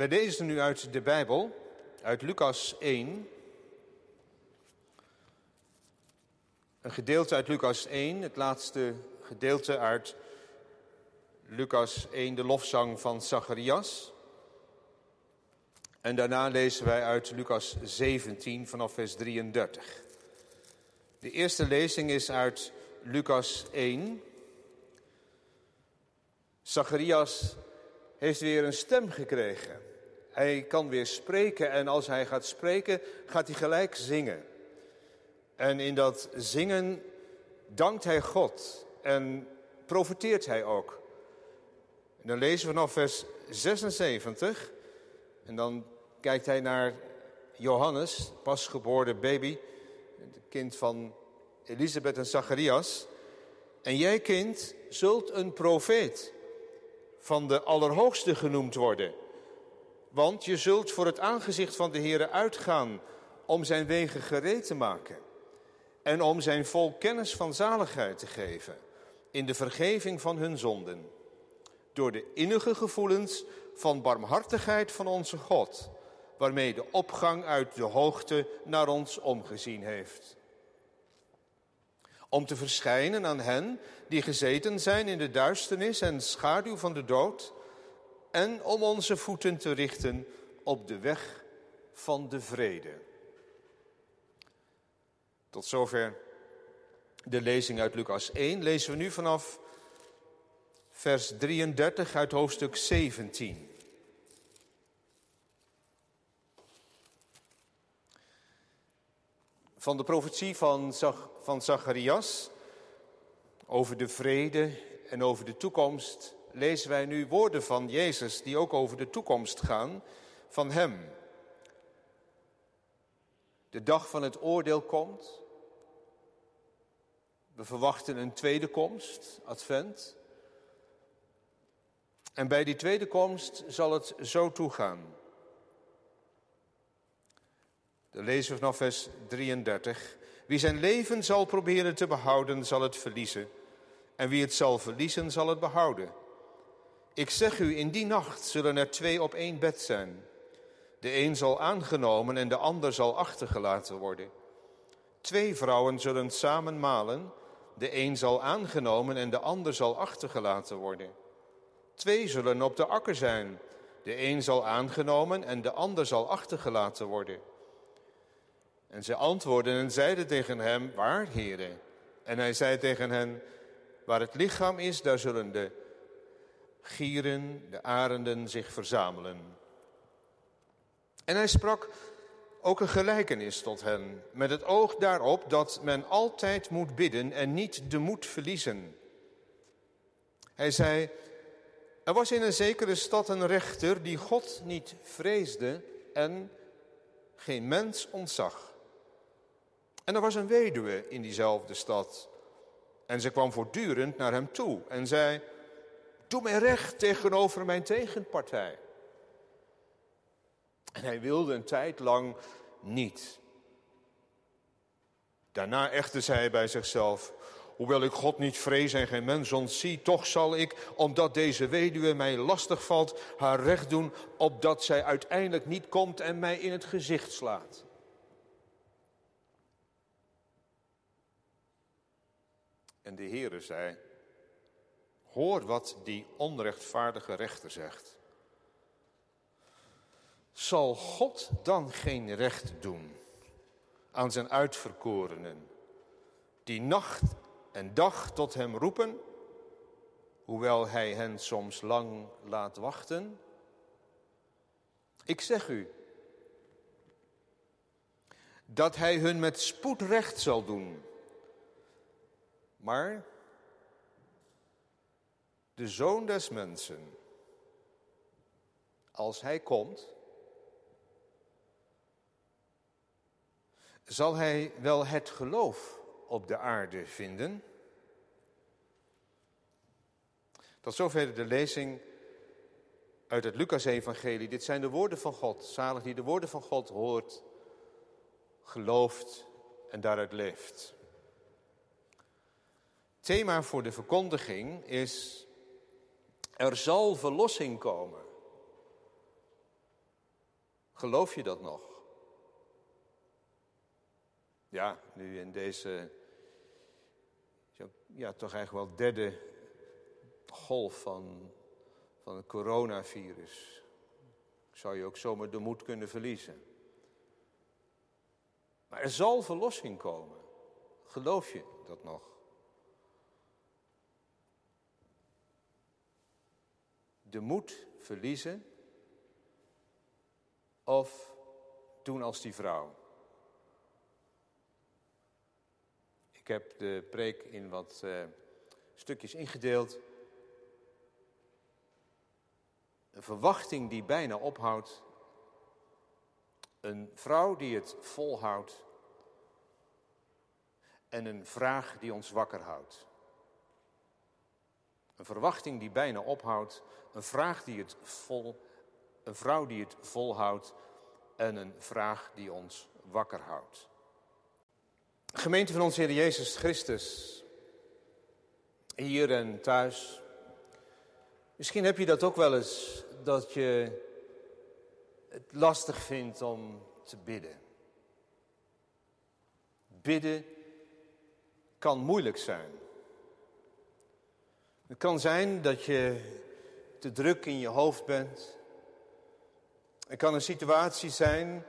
Wij lezen nu uit de Bijbel, uit Lucas 1. Een gedeelte uit Lucas 1, het laatste gedeelte uit Lucas 1, de lofzang van Zacharias. En daarna lezen wij uit Lucas 17 vanaf vers 33. De eerste lezing is uit Lucas 1. Zacharias heeft weer een stem gekregen. Hij kan weer spreken en als hij gaat spreken, gaat hij gelijk zingen. En in dat zingen dankt hij God en profeteert hij ook. En dan lezen we vanaf vers 76 en dan kijkt hij naar Johannes, pasgeboren baby, het kind van Elisabeth en Zacharias. En jij kind zult een profeet van de Allerhoogste genoemd worden. Want je zult voor het aangezicht van de Heere uitgaan om zijn wegen gereed te maken. En om zijn volk kennis van zaligheid te geven in de vergeving van hun zonden. Door de innige gevoelens van barmhartigheid van onze God, waarmee de opgang uit de hoogte naar ons omgezien heeft. Om te verschijnen aan hen die gezeten zijn in de duisternis en schaduw van de dood en om onze voeten te richten op de weg van de vrede. Tot zover de lezing uit Lucas 1. Lezen we nu vanaf vers 33 uit hoofdstuk 17. Van de profetie van, van Zacharias over de vrede en over de toekomst lezen wij nu woorden van Jezus die ook over de toekomst gaan van Hem. De dag van het oordeel komt. We verwachten een tweede komst, advent. En bij die tweede komst zal het zo toegaan. Dan lezen vanaf vers 33. Wie zijn leven zal proberen te behouden, zal het verliezen. En wie het zal verliezen, zal het behouden. Ik zeg u, in die nacht zullen er twee op één bed zijn. De een zal aangenomen en de ander zal achtergelaten worden. Twee vrouwen zullen samen malen. De een zal aangenomen en de ander zal achtergelaten worden. Twee zullen op de akker zijn. De een zal aangenomen en de ander zal achtergelaten worden. En zij antwoordden en zeiden tegen hem, waar, heren? En hij zei tegen hen, waar het lichaam is, daar zullen de gieren, de arenden zich verzamelen. En hij sprak ook een gelijkenis tot hen, met het oog daarop dat men altijd moet bidden en niet de moed verliezen. Hij zei, er was in een zekere stad een rechter die God niet vreesde en geen mens ontzag. En er was een weduwe in diezelfde stad. En ze kwam voortdurend naar hem toe en zei, doe mij recht tegenover mijn tegenpartij. En hij wilde een tijd lang niet. Daarna echter zei hij bij zichzelf, hoewel ik God niet vrees en geen mens ontzie, toch zal ik, omdat deze weduwe mij lastig valt, haar recht doen, opdat zij uiteindelijk niet komt en mij in het gezicht slaat. En de Heere zei, hoor wat die onrechtvaardige rechter zegt. Zal God dan geen recht doen aan zijn uitverkorenen, die nacht en dag tot hem roepen, hoewel hij hen soms lang laat wachten? Ik zeg u dat hij hun met spoed recht zal doen. Maar de zoon des mensen, als hij komt, zal hij wel het geloof op de aarde vinden? Tot zover de lezing uit het Lucas-evangelie. Dit zijn de woorden van God. Zalig die de woorden van God hoort, gelooft en daaruit leeft. Thema voor de verkondiging is, er zal verlossing komen. Geloof je dat nog? Ja, nu in deze, ja, toch eigenlijk wel derde golf van, van het coronavirus, zou je ook zomaar de moed kunnen verliezen. Maar er zal verlossing komen. Geloof je dat nog? De moed verliezen of doen als die vrouw? Ik heb de preek in wat uh, stukjes ingedeeld. Een verwachting die bijna ophoudt. Een vrouw die het volhoudt. En een vraag die ons wakker houdt. Een verwachting die bijna ophoudt. Een vraag die het vol, een vrouw die het volhoudt. En een vraag die ons wakker houdt. Gemeente van onze Heer Jezus Christus, hier en thuis. Misschien heb je dat ook wel eens, dat je het lastig vindt om te bidden. Bidden kan moeilijk zijn. Het kan zijn dat je te druk in je hoofd bent. Het kan een situatie zijn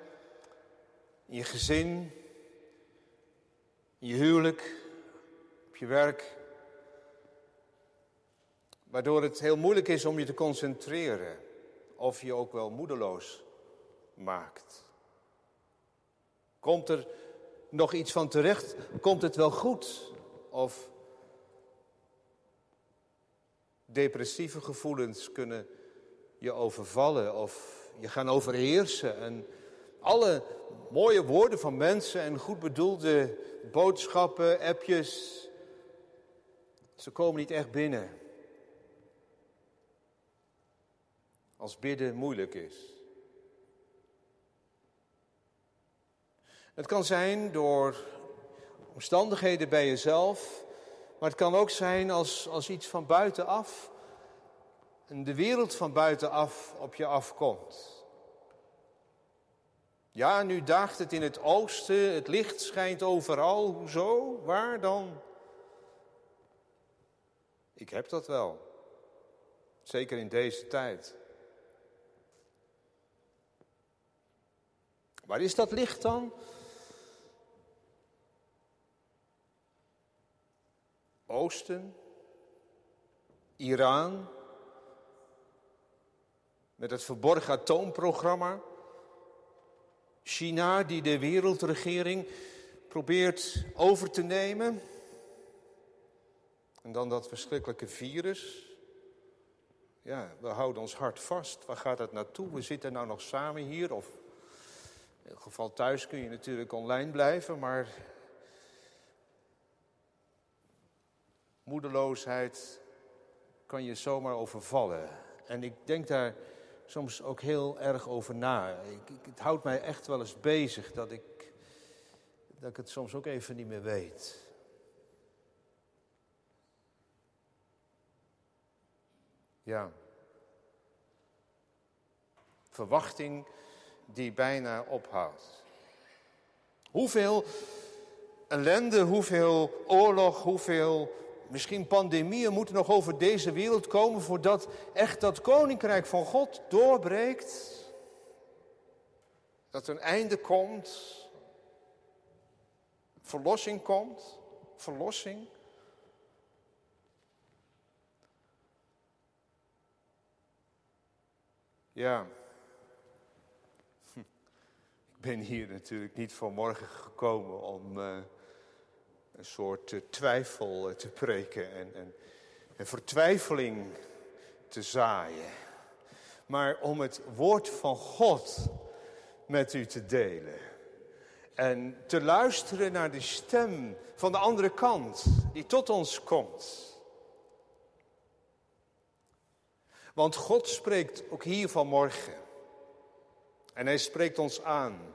in je gezin, in je huwelijk, op je werk, waardoor het heel moeilijk is om je te concentreren of je ook wel moedeloos maakt. Komt er nog iets van terecht? Komt het wel goed? Of depressieve gevoelens kunnen je overvallen of je gaan overheersen. En alle mooie woorden van mensen en goed bedoelde boodschappen, appjes, ze komen niet echt binnen. Als bidden moeilijk is. Het kan zijn door omstandigheden bij jezelf, maar het kan ook zijn als, als iets van buitenaf en de wereld van buitenaf op je afkomt. Ja, nu daagt het in het oosten, het licht schijnt overal. Hoezo? Waar dan? Ik heb dat wel. Zeker in deze tijd. Waar is dat licht dan? Oosten, Iran, met het verborgen atoomprogramma. China die de wereldregering probeert over te nemen. En dan dat verschrikkelijke virus. Ja, we houden ons hart vast. Waar gaat het naartoe? We zitten nou nog samen hier. Of in ieder geval thuis kun je natuurlijk online blijven, maar moedeloosheid kan je zomaar overvallen. En ik denk daar soms ook heel erg over na. Ik, het houdt mij echt wel eens bezig dat ik, dat ik het soms ook even niet meer weet. Ja. Verwachting die bijna ophoudt. Hoeveel ellende, hoeveel oorlog, hoeveel misschien pandemieën moeten nog over deze wereld komen voordat echt dat koninkrijk van God doorbreekt. Dat een einde komt. Verlossing komt. Verlossing. Ja. Ik ben hier natuurlijk niet vanmorgen gekomen om. Uh, een soort eh, twijfel eh, te preken en, en, en vertwijfeling te zaaien. Maar om het woord van God met u te delen. En te luisteren naar de stem van de andere kant die tot ons komt. Want God spreekt ook hier vanmorgen. En hij spreekt ons aan.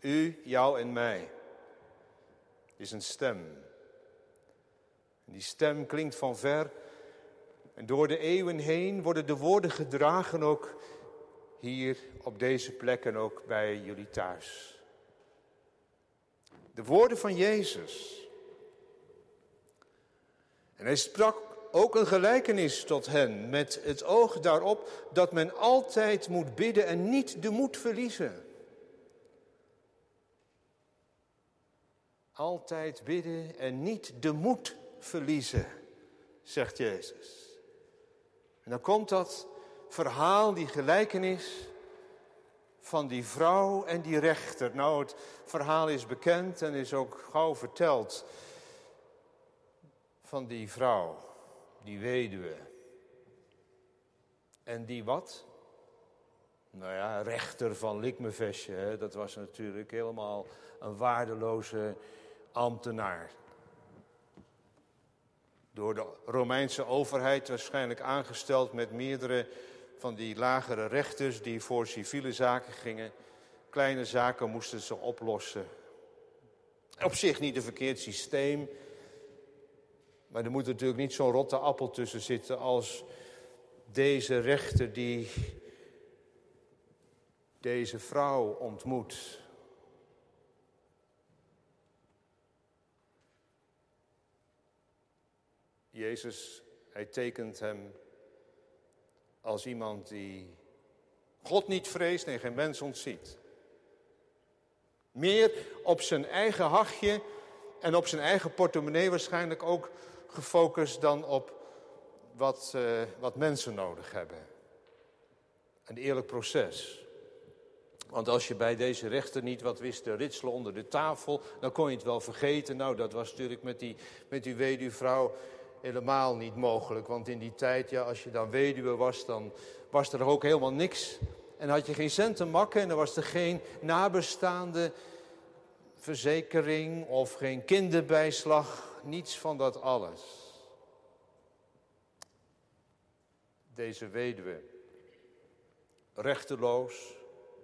U, jou en mij is een stem. En die stem klinkt van ver. En door de eeuwen heen worden de woorden gedragen ook hier op deze plek en ook bij jullie thuis. De woorden van Jezus. En hij sprak ook een gelijkenis tot hen met het oog daarop dat men altijd moet bidden en niet de moed verliezen. Altijd bidden en niet de moed verliezen, zegt Jezus. En dan komt dat verhaal, die gelijkenis van die vrouw en die rechter. Nou, het verhaal is bekend en is ook gauw verteld van die vrouw, die weduwe. En die wat? Nou ja, rechter van Likmevestje, dat was natuurlijk helemaal een waardeloze ambtenaar. Door de Romeinse overheid waarschijnlijk aangesteld met meerdere van die lagere rechters die voor civiele zaken gingen. Kleine zaken moesten ze oplossen. Op zich niet een verkeerd systeem. Maar er moet natuurlijk niet zo'n rotte appel tussen zitten als deze rechter die deze vrouw ontmoet. Jezus, hij tekent hem als iemand die God niet vreest en geen mens ontziet. Meer op zijn eigen hachje en op zijn eigen portemonnee waarschijnlijk ook gefocust dan op wat, uh, wat mensen nodig hebben. Een eerlijk proces. Want als je bij deze rechter niet wat wist te ritselen onder de tafel, dan kon je het wel vergeten. Nou, dat was natuurlijk met die, met die weduwvrouw helemaal niet mogelijk. Want in die tijd, ja, als je dan weduwe was, dan was er ook helemaal niks. En had je geen cent te makken en dan was er geen nabestaande verzekering of geen kinderbijslag. Niets van dat alles. Deze weduwe, rechteloos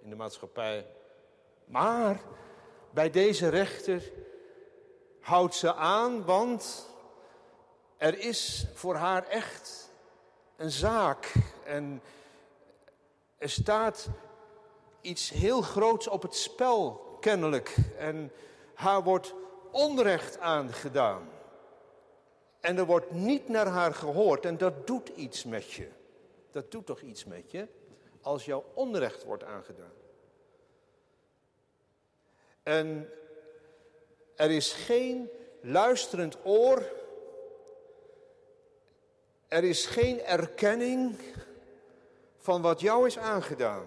in de maatschappij. Maar bij deze rechter houdt ze aan, want er is voor haar echt een zaak. En er staat iets heel groots op het spel, kennelijk. En haar wordt onrecht aangedaan. En er wordt niet naar haar gehoord. En dat doet iets met je. Dat doet toch iets met je? Als jouw onrecht wordt aangedaan. En er is geen luisterend oor er is geen erkenning van wat jou is aangedaan.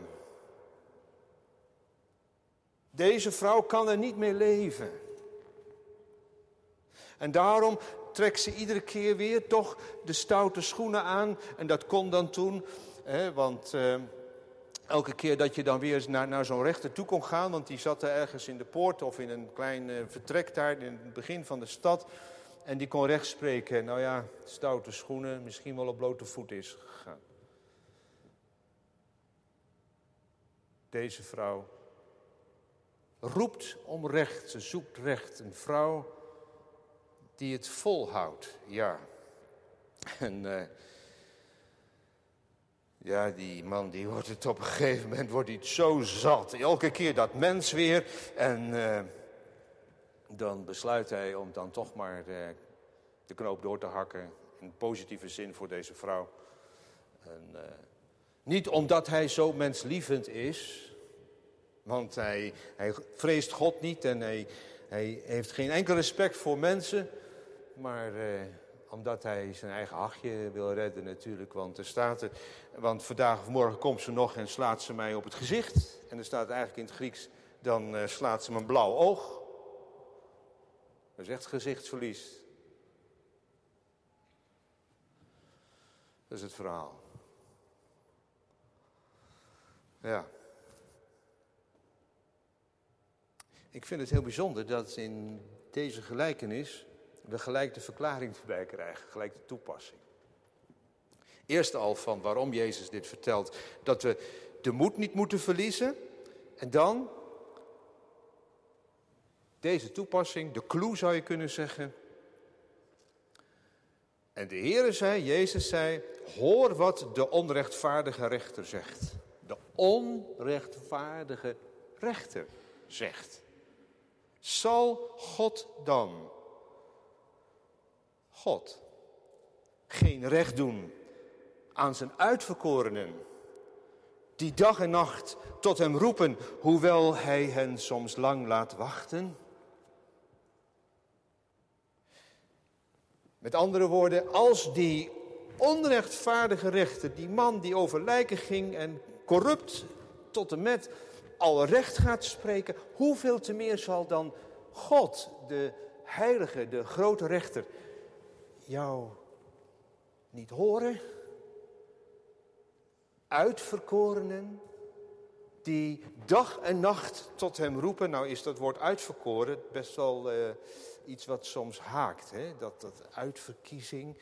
Deze vrouw kan er niet meer leven. En daarom trekt ze iedere keer weer toch de stoute schoenen aan. En dat kon dan toen, hè, want eh, elke keer dat je dan weer naar, naar zo'n rechter toe kon gaan, want die zat er ergens in de poort of in een klein uh, vertrek daar in het begin van de stad. En die kon recht spreken. Nou ja, stoute schoenen, misschien wel op blote voet is gegaan. Deze vrouw roept om recht, ze zoekt recht. Een vrouw die het volhoudt, ja. En uh, ja, die man die wordt het op een gegeven moment wordt hij zo zat. Elke keer dat mens weer. En uh, dan besluit hij om dan toch maar de, eh, de knoop door te hakken. In positieve zin voor deze vrouw. En, uh, niet omdat hij zo menslievend is. Want hij, hij vreest God niet en hij, hij heeft geen enkel respect voor mensen. Maar uh, omdat hij zijn eigen hachje wil redden natuurlijk. Want er staat er, want vandaag of morgen komt ze nog en slaat ze mij op het gezicht. En er staat eigenlijk in het Grieks, dan slaat ze me een blauw oog. Dat is echt gezichtsverlies. Dat is het verhaal. Ja. Ik vind het heel bijzonder dat in deze gelijkenis we gelijk de verklaring erbij krijgen, gelijk de toepassing. Eerst al van waarom Jezus dit vertelt, dat we de moed niet moeten verliezen. En dan deze toepassing, de clue zou je kunnen zeggen. En de Heere zei, Jezus zei, hoor wat de onrechtvaardige rechter zegt. De onrechtvaardige rechter zegt. Zal God dan, God, geen recht doen aan zijn uitverkorenen, die dag en nacht tot hem roepen, hoewel hij hen soms lang laat wachten? Met andere woorden, als die onrechtvaardige rechter, die man die over lijken ging en corrupt tot en met al recht gaat spreken, hoeveel te meer zal dan God, de heilige, de grote rechter, jou niet horen? Uitverkorenen die dag en nacht tot hem roepen. Nou is dat woord uitverkoren best wel uh, iets wat soms haakt. Hè? Dat, dat uitverkiezing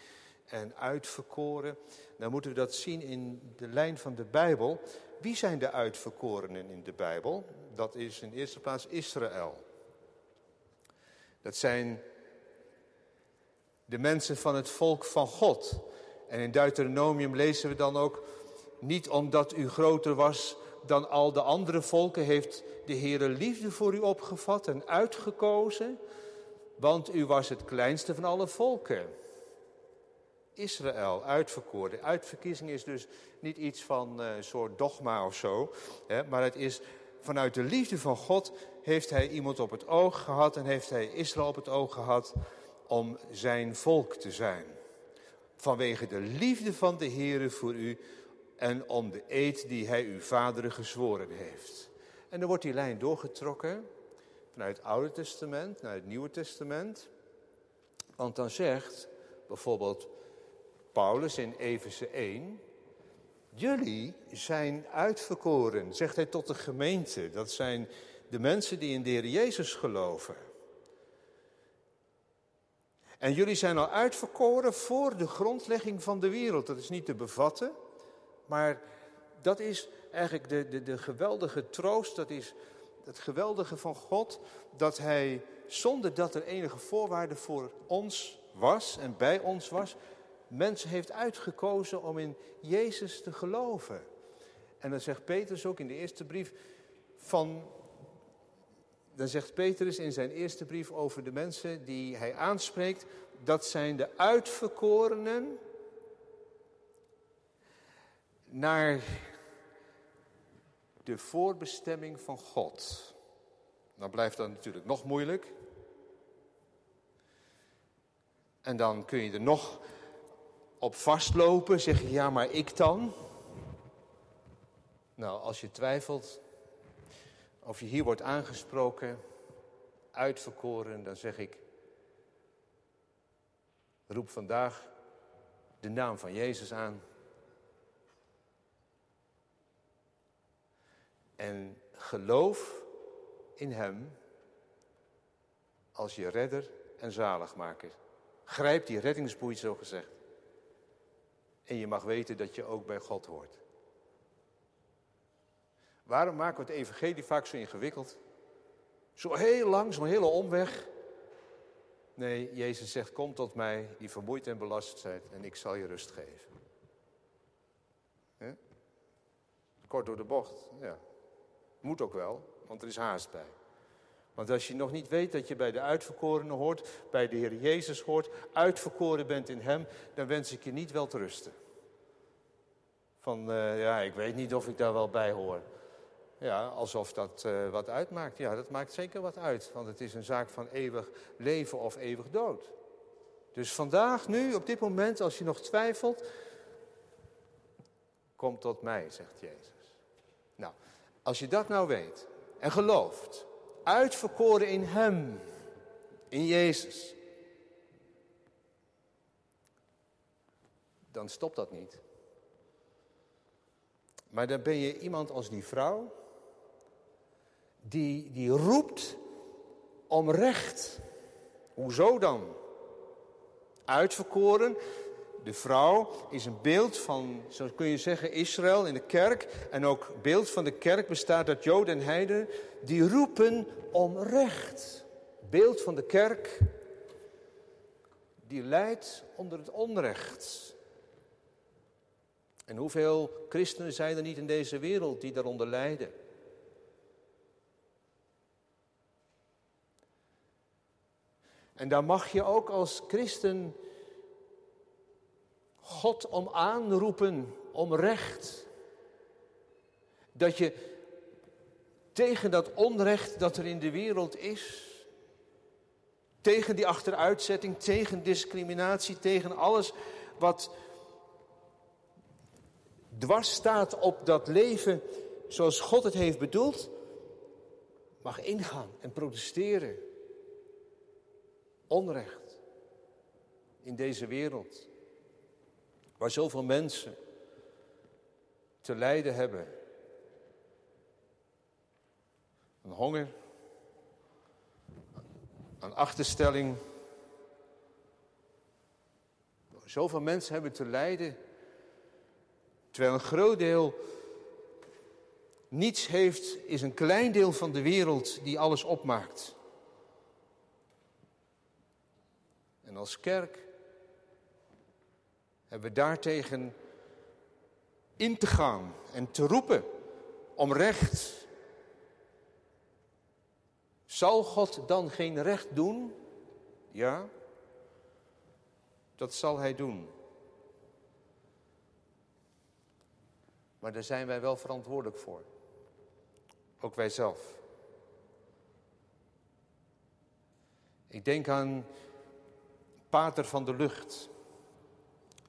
en uitverkoren. Dan moeten we dat zien in de lijn van de Bijbel. Wie zijn de uitverkorenen in de Bijbel? Dat is in eerste plaats Israël. Dat zijn de mensen van het volk van God. En in Deuteronomium lezen we dan ook, niet omdat u groter was dan al de andere volken, heeft de Heere liefde voor u opgevat en uitgekozen, want u was het kleinste van alle volken. Israël, uitverkoren. Uitverkiezing is dus niet iets van uh, een soort dogma of zo, hè, maar het is vanuit de liefde van God heeft hij iemand op het oog gehad en heeft hij Israël op het oog gehad om zijn volk te zijn. Vanwege de liefde van de Heere voor u en om de eed die hij uw vaderen gezworen heeft. En dan wordt die lijn doorgetrokken vanuit het Oude Testament naar het Nieuwe Testament. Want dan zegt bijvoorbeeld Paulus in Efeze 1, jullie zijn uitverkoren, zegt hij tot de gemeente. Dat zijn de mensen die in de Heer Jezus geloven. En jullie zijn al uitverkoren voor de grondlegging van de wereld. Dat is niet te bevatten, maar dat is eigenlijk de, de, de geweldige troost, dat is het geweldige van God, dat Hij zonder dat er enige voorwaarde voor ons was en bij ons was, mensen heeft uitgekozen om in Jezus te geloven. En dan zegt Petrus ook in de eerste brief van. Dan zegt Petrus in zijn eerste brief over de mensen die hij aanspreekt, dat zijn de uitverkorenen naar de voorbestemming van God. Dan blijft dat natuurlijk nog moeilijk. En dan kun je er nog op vastlopen, zeg je ja, maar ik dan? Nou, als je twijfelt of je hier wordt aangesproken, uitverkoren, dan zeg ik, roep vandaag de naam van Jezus aan. En geloof in Hem als je redder en zaligmaker. Grijp die reddingsboei, zo gezegd. En je mag weten dat je ook bij God hoort. Waarom maken we het evangelie vaak zo ingewikkeld? Zo heel lang, zo'n hele omweg. Nee, Jezus zegt, kom tot mij die vermoeid en belast zijt en ik zal je rust geven. Kort door de bocht, ja. Moet ook wel, want er is haast bij. Want als je nog niet weet dat je bij de uitverkorenen hoort, bij de Heer Jezus hoort, uitverkoren bent in Hem, dan wens ik je niet wel te rusten. Van, uh, ja, ik weet niet of ik daar wel bij hoor. Ja, alsof dat uh, wat uitmaakt. Ja, dat maakt zeker wat uit, want het is een zaak van eeuwig leven of eeuwig dood. Dus vandaag, nu, op dit moment, als je nog twijfelt, kom tot mij, zegt Jezus. Als je dat nou weet en gelooft, uitverkoren in Hem, in Jezus, dan stopt dat niet. Maar dan ben je iemand als die vrouw, die, die roept om recht. Hoezo dan? Uitverkoren. De vrouw is een beeld van, zo kun je zeggen, Israël in de kerk. En ook beeld van de kerk bestaat uit Joden en Heiden. Die roepen om recht. Beeld van de kerk die leidt onder het onrecht. En hoeveel christenen zijn er niet in deze wereld die daaronder lijden? En daar mag je ook als christen God om aanroepen, om recht. Dat je tegen dat onrecht dat er in de wereld is, tegen die achteruitzetting, tegen discriminatie, tegen alles wat dwars staat op dat leven zoals God het heeft bedoeld, mag ingaan en protesteren. Onrecht in deze wereld, waar zoveel mensen te lijden hebben. Een honger, een achterstelling. Zoveel mensen hebben te lijden Terwijl een groot deel niets heeft, is een klein deel van de wereld die alles opmaakt. En als kerk hebben we daartegen in te gaan en te roepen om recht. Zal God dan geen recht doen? Ja, dat zal Hij doen. Maar daar zijn wij wel verantwoordelijk voor. Ook wij zelf. Ik denk aan Pater van de Lucht.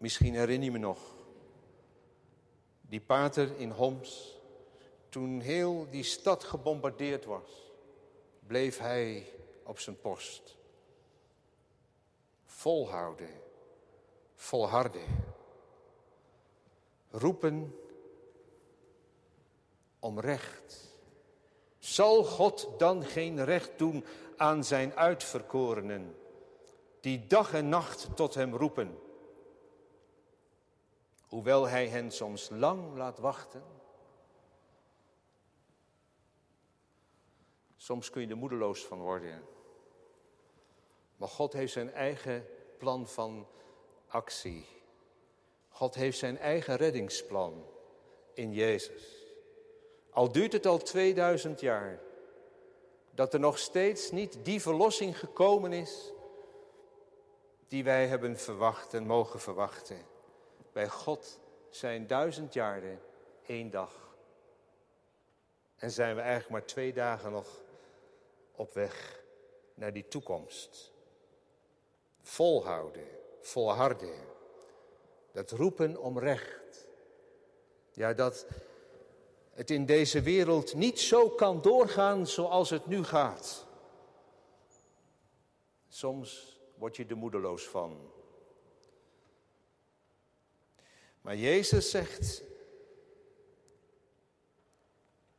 Misschien herinner je me nog. Die pater in Homs. Toen heel die stad gebombardeerd was, bleef hij op zijn post. Volhouden, volharden. Roepen om recht. Zal God dan geen recht doen aan zijn uitverkorenen, die dag en nacht tot hem roepen? Hoewel hij hen soms lang laat wachten. Soms kun je er moedeloos van worden. Maar God heeft zijn eigen plan van actie. God heeft zijn eigen reddingsplan in Jezus. Al duurt het al 2000 jaar, dat er nog steeds niet die verlossing gekomen is die wij hebben verwacht en mogen verwachten. Bij God zijn duizend jaren één dag. En zijn we eigenlijk maar twee dagen nog op weg naar die toekomst. Volhouden, volharden, dat roepen om recht. Ja, dat het in deze wereld niet zo kan doorgaan zoals het nu gaat. Soms word je er moedeloos van. Maar Jezus zegt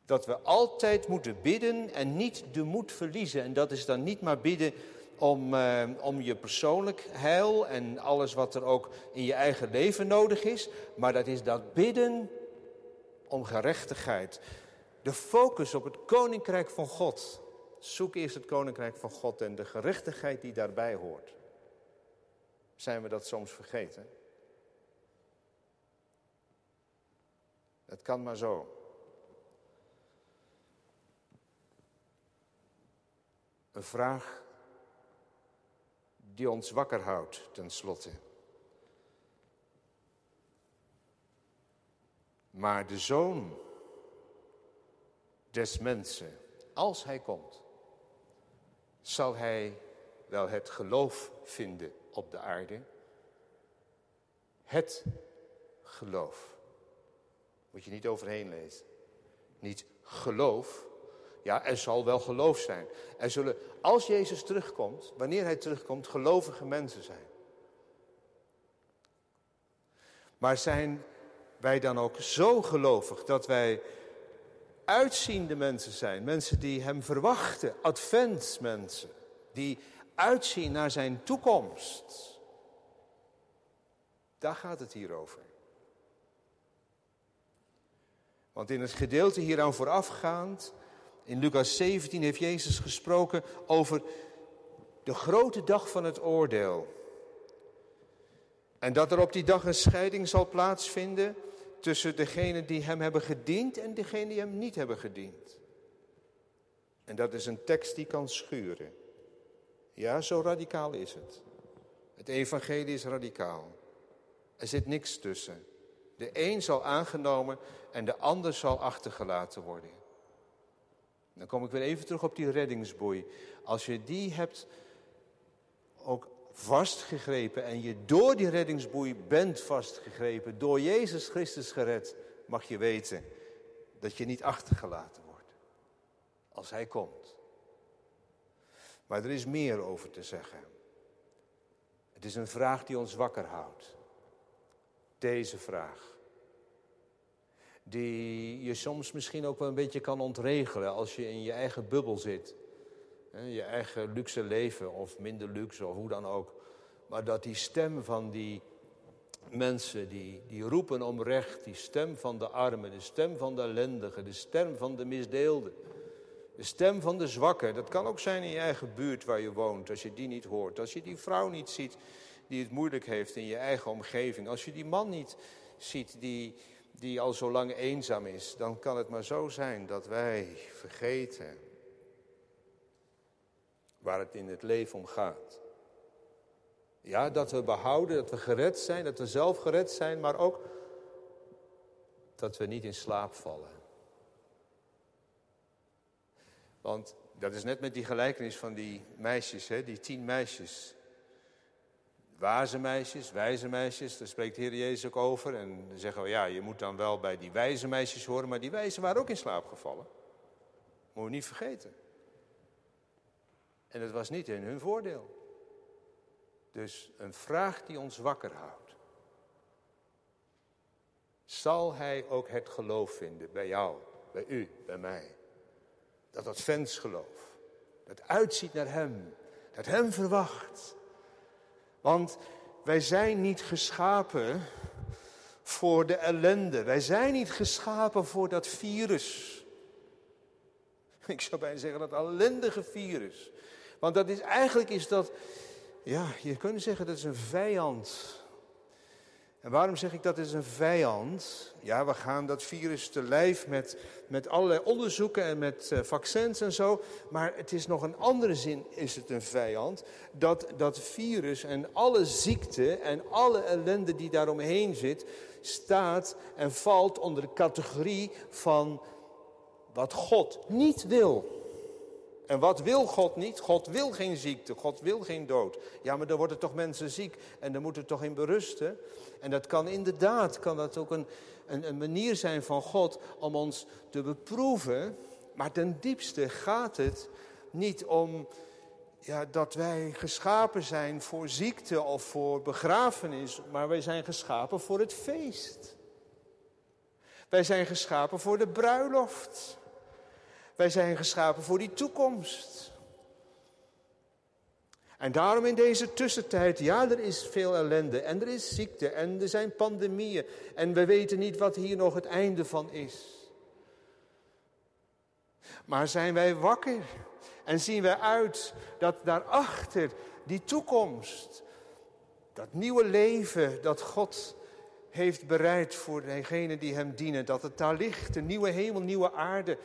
dat we altijd moeten bidden en niet de moed verliezen. En dat is dan niet maar bidden om, eh, om je persoonlijk heil en alles wat er ook in je eigen leven nodig is. Maar dat is dat bidden om gerechtigheid. De focus op het koninkrijk van God. Zoek eerst het koninkrijk van God en de gerechtigheid die daarbij hoort. Zijn we dat soms vergeten? Het kan maar zo. Een vraag die ons wakker houdt, tenslotte. Maar de zoon des mensen, als hij komt, zal hij wel het geloof vinden op de aarde. Het geloof. Moet je niet overheen lezen. Niet geloof. Ja, er zal wel geloof zijn. Er zullen, als Jezus terugkomt, wanneer hij terugkomt, gelovige mensen zijn. Maar zijn wij dan ook zo gelovig dat wij uitziende mensen zijn. Mensen die hem verwachten, adventsmensen. Die uitzien naar zijn toekomst. Daar gaat het hier over. Want in het gedeelte hieraan voorafgaand, in Lucas 17 heeft Jezus gesproken over de grote dag van het oordeel. En dat er op die dag een scheiding zal plaatsvinden tussen degenen die hem hebben gediend en degenen die hem niet hebben gediend. En dat is een tekst die kan schuren. Ja, zo radicaal is het. Het evangelie is radicaal. Er zit niks tussen. De een zal aangenomen en de ander zal achtergelaten worden. Dan kom ik weer even terug op die reddingsboei. Als je die hebt ook vastgegrepen en je door die reddingsboei bent vastgegrepen, door Jezus Christus gered, mag je weten dat je niet achtergelaten wordt als Hij komt. Maar er is meer over te zeggen. Het is een vraag die ons wakker houdt. Deze vraag. Die je soms misschien ook wel een beetje kan ontregelen als je in je eigen bubbel zit. Je eigen luxe leven of minder luxe of hoe dan ook. Maar dat die stem van die mensen die, die roepen om recht, die stem van de armen, de stem van de ellendigen, de stem van de misdeelden, de stem van de zwakken. Dat kan ook zijn in je eigen buurt waar je woont, als je die niet hoort. Als je die vrouw niet ziet die het moeilijk heeft in je eigen omgeving. Als je die man niet ziet die, die al zo lang eenzaam is, dan kan het maar zo zijn dat wij vergeten waar het in het leven om gaat. Ja, dat we behouden, dat we gered zijn, dat we zelf gered zijn, maar ook dat we niet in slaap vallen. Want dat is net met die gelijkenis van die meisjes, hè, die tien meisjes. Waze meisjes, wijze meisjes, daar spreekt de Heer Jezus ook over. En dan zeggen we, ja, je moet dan wel bij die wijze meisjes horen, maar die wijze waren ook in slaap gevallen. Moet je niet vergeten. En het was niet in hun voordeel. Dus een vraag die ons wakker houdt. Zal hij ook het geloof vinden bij jou, bij u, bij mij? Dat adventsgeloof, dat uitziet naar hem, dat hem verwacht. Want wij zijn niet geschapen voor de ellende. Wij zijn niet geschapen voor dat virus. Ik zou bijna zeggen dat ellendige virus. Want dat is, eigenlijk is dat, ja, je kunt zeggen dat is een vijand. En waarom zeg ik dat is een vijand? Ja, we gaan dat virus te lijf met, met allerlei onderzoeken en met uh, vaccins en zo. Maar het is nog een andere zin, is het een vijand. Dat dat virus en alle ziekte en alle ellende die daaromheen zit, staat en valt onder de categorie van wat God niet wil. En wat wil God niet? God wil geen ziekte, God wil geen dood. Ja, maar dan worden toch mensen ziek en dan moeten toch in berusten. En dat kan inderdaad, kan dat ook een, een, een manier zijn van God om ons te beproeven. Maar ten diepste gaat het niet om ja, dat wij geschapen zijn voor ziekte of voor begrafenis, maar wij zijn geschapen voor het feest. Wij zijn geschapen voor de bruiloft. Wij zijn geschapen voor die toekomst. En daarom in deze tussentijd, ja, er is veel ellende en er is ziekte en er zijn pandemieën en we weten niet wat hier nog het einde van is. Maar zijn wij wakker en zien wij uit dat daarachter die toekomst, dat nieuwe leven dat God heeft bereid voor degenen die hem dienen, dat het daar ligt, een nieuwe hemel, nieuwe aarde,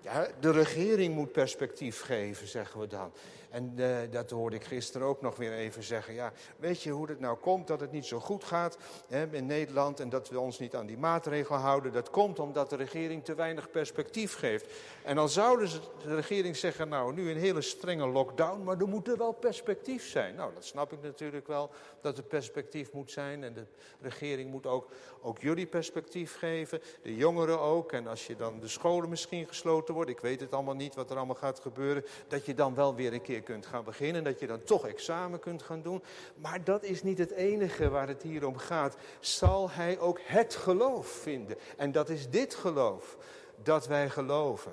ja, de regering moet perspectief geven, zeggen we dan. En uh, dat hoorde ik gisteren ook nog weer even zeggen. Ja, weet je hoe het nou komt dat het niet zo goed gaat hè, in Nederland en dat we ons niet aan die maatregelen houden? Dat komt omdat de regering te weinig perspectief geeft. En dan zouden ze, de regering zeggen, nou nu een hele strenge lockdown, maar er moet er wel perspectief zijn. Nou, dat snap ik natuurlijk wel, dat er perspectief moet zijn. En de regering moet ook, ook jullie perspectief geven, de jongeren ook. En als je dan de scholen misschien gesloten wordt, ik weet het allemaal niet wat er allemaal gaat gebeuren, dat je dan wel weer een keer kunt gaan beginnen, dat je dan toch examen kunt gaan doen. Maar dat is niet het enige waar het hier om gaat. Zal hij ook het geloof vinden? En dat is dit geloof dat wij geloven.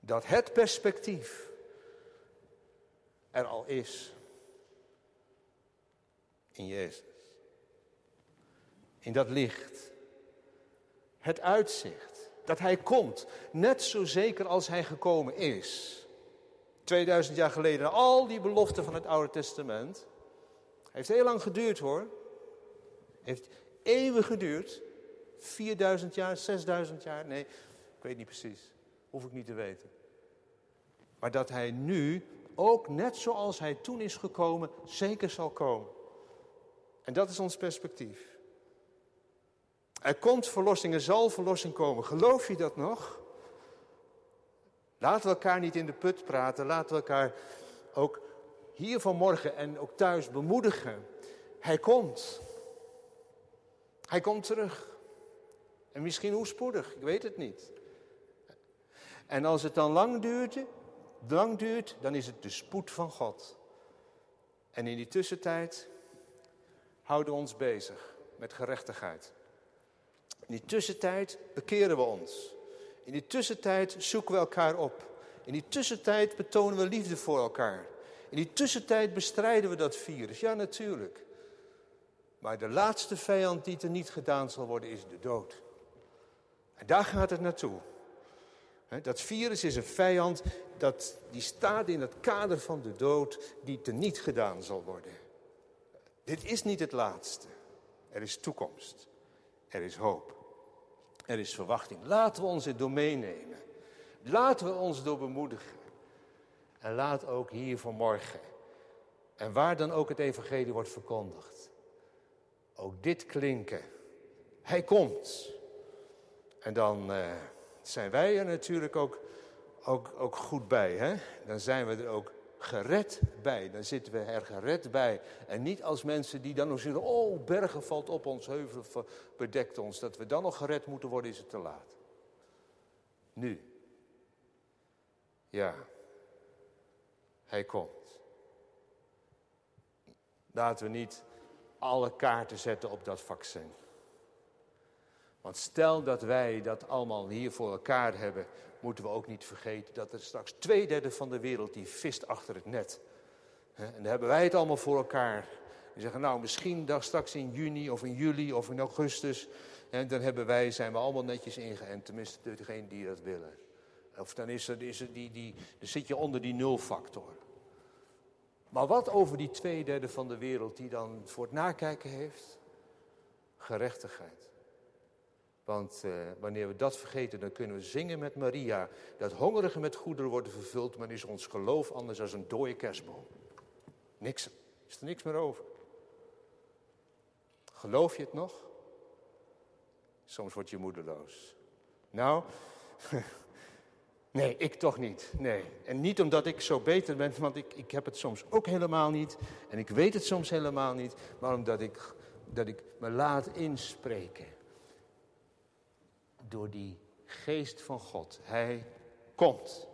Dat het perspectief er al is. In Jezus. In dat licht. Het uitzicht. Dat hij komt. Net zo zeker als hij gekomen is. 2000 jaar geleden, al die beloften van het Oude Testament. Heeft heel lang geduurd hoor. Heeft eeuwig geduurd. 4000 jaar, 6000 jaar, nee, ik weet niet precies. Hoef ik niet te weten. Maar dat hij nu, ook net zoals hij toen is gekomen, zeker zal komen. En dat is ons perspectief. Er komt verlossing, er zal verlossing komen. Geloof je dat nog? Laten we elkaar niet in de put praten. Laten we elkaar ook hier vanmorgen en ook thuis bemoedigen. Hij komt. Hij komt terug. En misschien hoe spoedig, ik weet het niet. En als het dan lang duurt, lang duurt, dan is het de spoed van God. En in die tussentijd houden we ons bezig met gerechtigheid. In die tussentijd bekeren we ons. In die tussentijd zoeken we elkaar op. In die tussentijd betonen we liefde voor elkaar. In die tussentijd bestrijden we dat virus. Ja, natuurlijk. Maar de laatste vijand die er niet gedaan zal worden, is de dood. En daar gaat het naartoe. Dat virus is een vijand dat, die staat in het kader van de dood die te niet gedaan zal worden. Dit is niet het laatste. Er is toekomst. Er is hoop. Er is verwachting. Laten we ons door meenemen. Laten we ons door bemoedigen. En laat ook hier vanmorgen, en waar dan ook het evangelie wordt verkondigd, ook dit klinken. Hij komt. En dan uh, zijn wij er natuurlijk ook, ook, ook goed bij. Hè? Dan zijn we er ook gered bij. Dan zitten we er gered bij. En niet als mensen die dan nog zeggen: Oh, bergen valt op ons, heuvel bedekt ons. Dat we dan nog gered moeten worden, is het te laat. Nu. Ja. Hij komt. Laten we niet alle kaarten zetten op dat vaccin. Want stel dat wij dat allemaal hier voor elkaar hebben, moeten we ook niet vergeten dat er straks twee derde van de wereld die vist achter het net. En dan hebben wij het allemaal voor elkaar. Die zeggen, nou misschien dan straks in juni of in juli of in augustus. En dan hebben wij, zijn we allemaal netjes ingeënt, tenminste degene die dat willen. Of dan, is er, is er die, die, dan zit je onder die nulfactor. Maar wat over die twee derde van de wereld die dan voor het nakijken heeft? Gerechtigheid. Want eh, wanneer we dat vergeten, dan kunnen we zingen met Maria. Dat hongerigen met goederen worden vervuld, maar is ons geloof anders als een dode kerstboom. Niks, is er niks meer over. Geloof je het nog? Soms word je moedeloos. Nou, nee, ik toch niet. Nee. En niet omdat ik zo beter ben, want ik, ik heb het soms ook helemaal niet. En ik weet het soms helemaal niet. Maar omdat ik, dat ik me laat inspreken door die geest van God. Hij komt.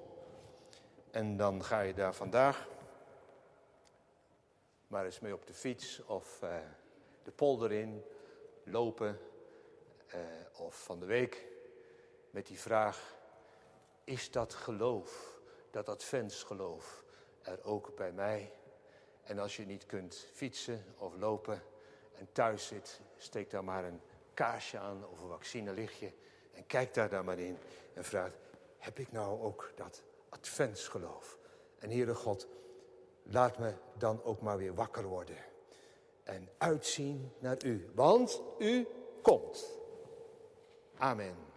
En dan ga je daar vandaag maar eens mee op de fiets of uh, de polder in lopen. Uh, of van de week met die vraag, is dat geloof, dat adventsgeloof er ook bij mij? En als je niet kunt fietsen of lopen en thuis zit, steek daar maar een kaarsje aan of een vaccinelichtje en kijk daar dan maar in en vraagt, heb ik nou ook dat adventsgeloof? En Heere God, laat me dan ook maar weer wakker worden. En uitzien naar u, want u komt. Amen.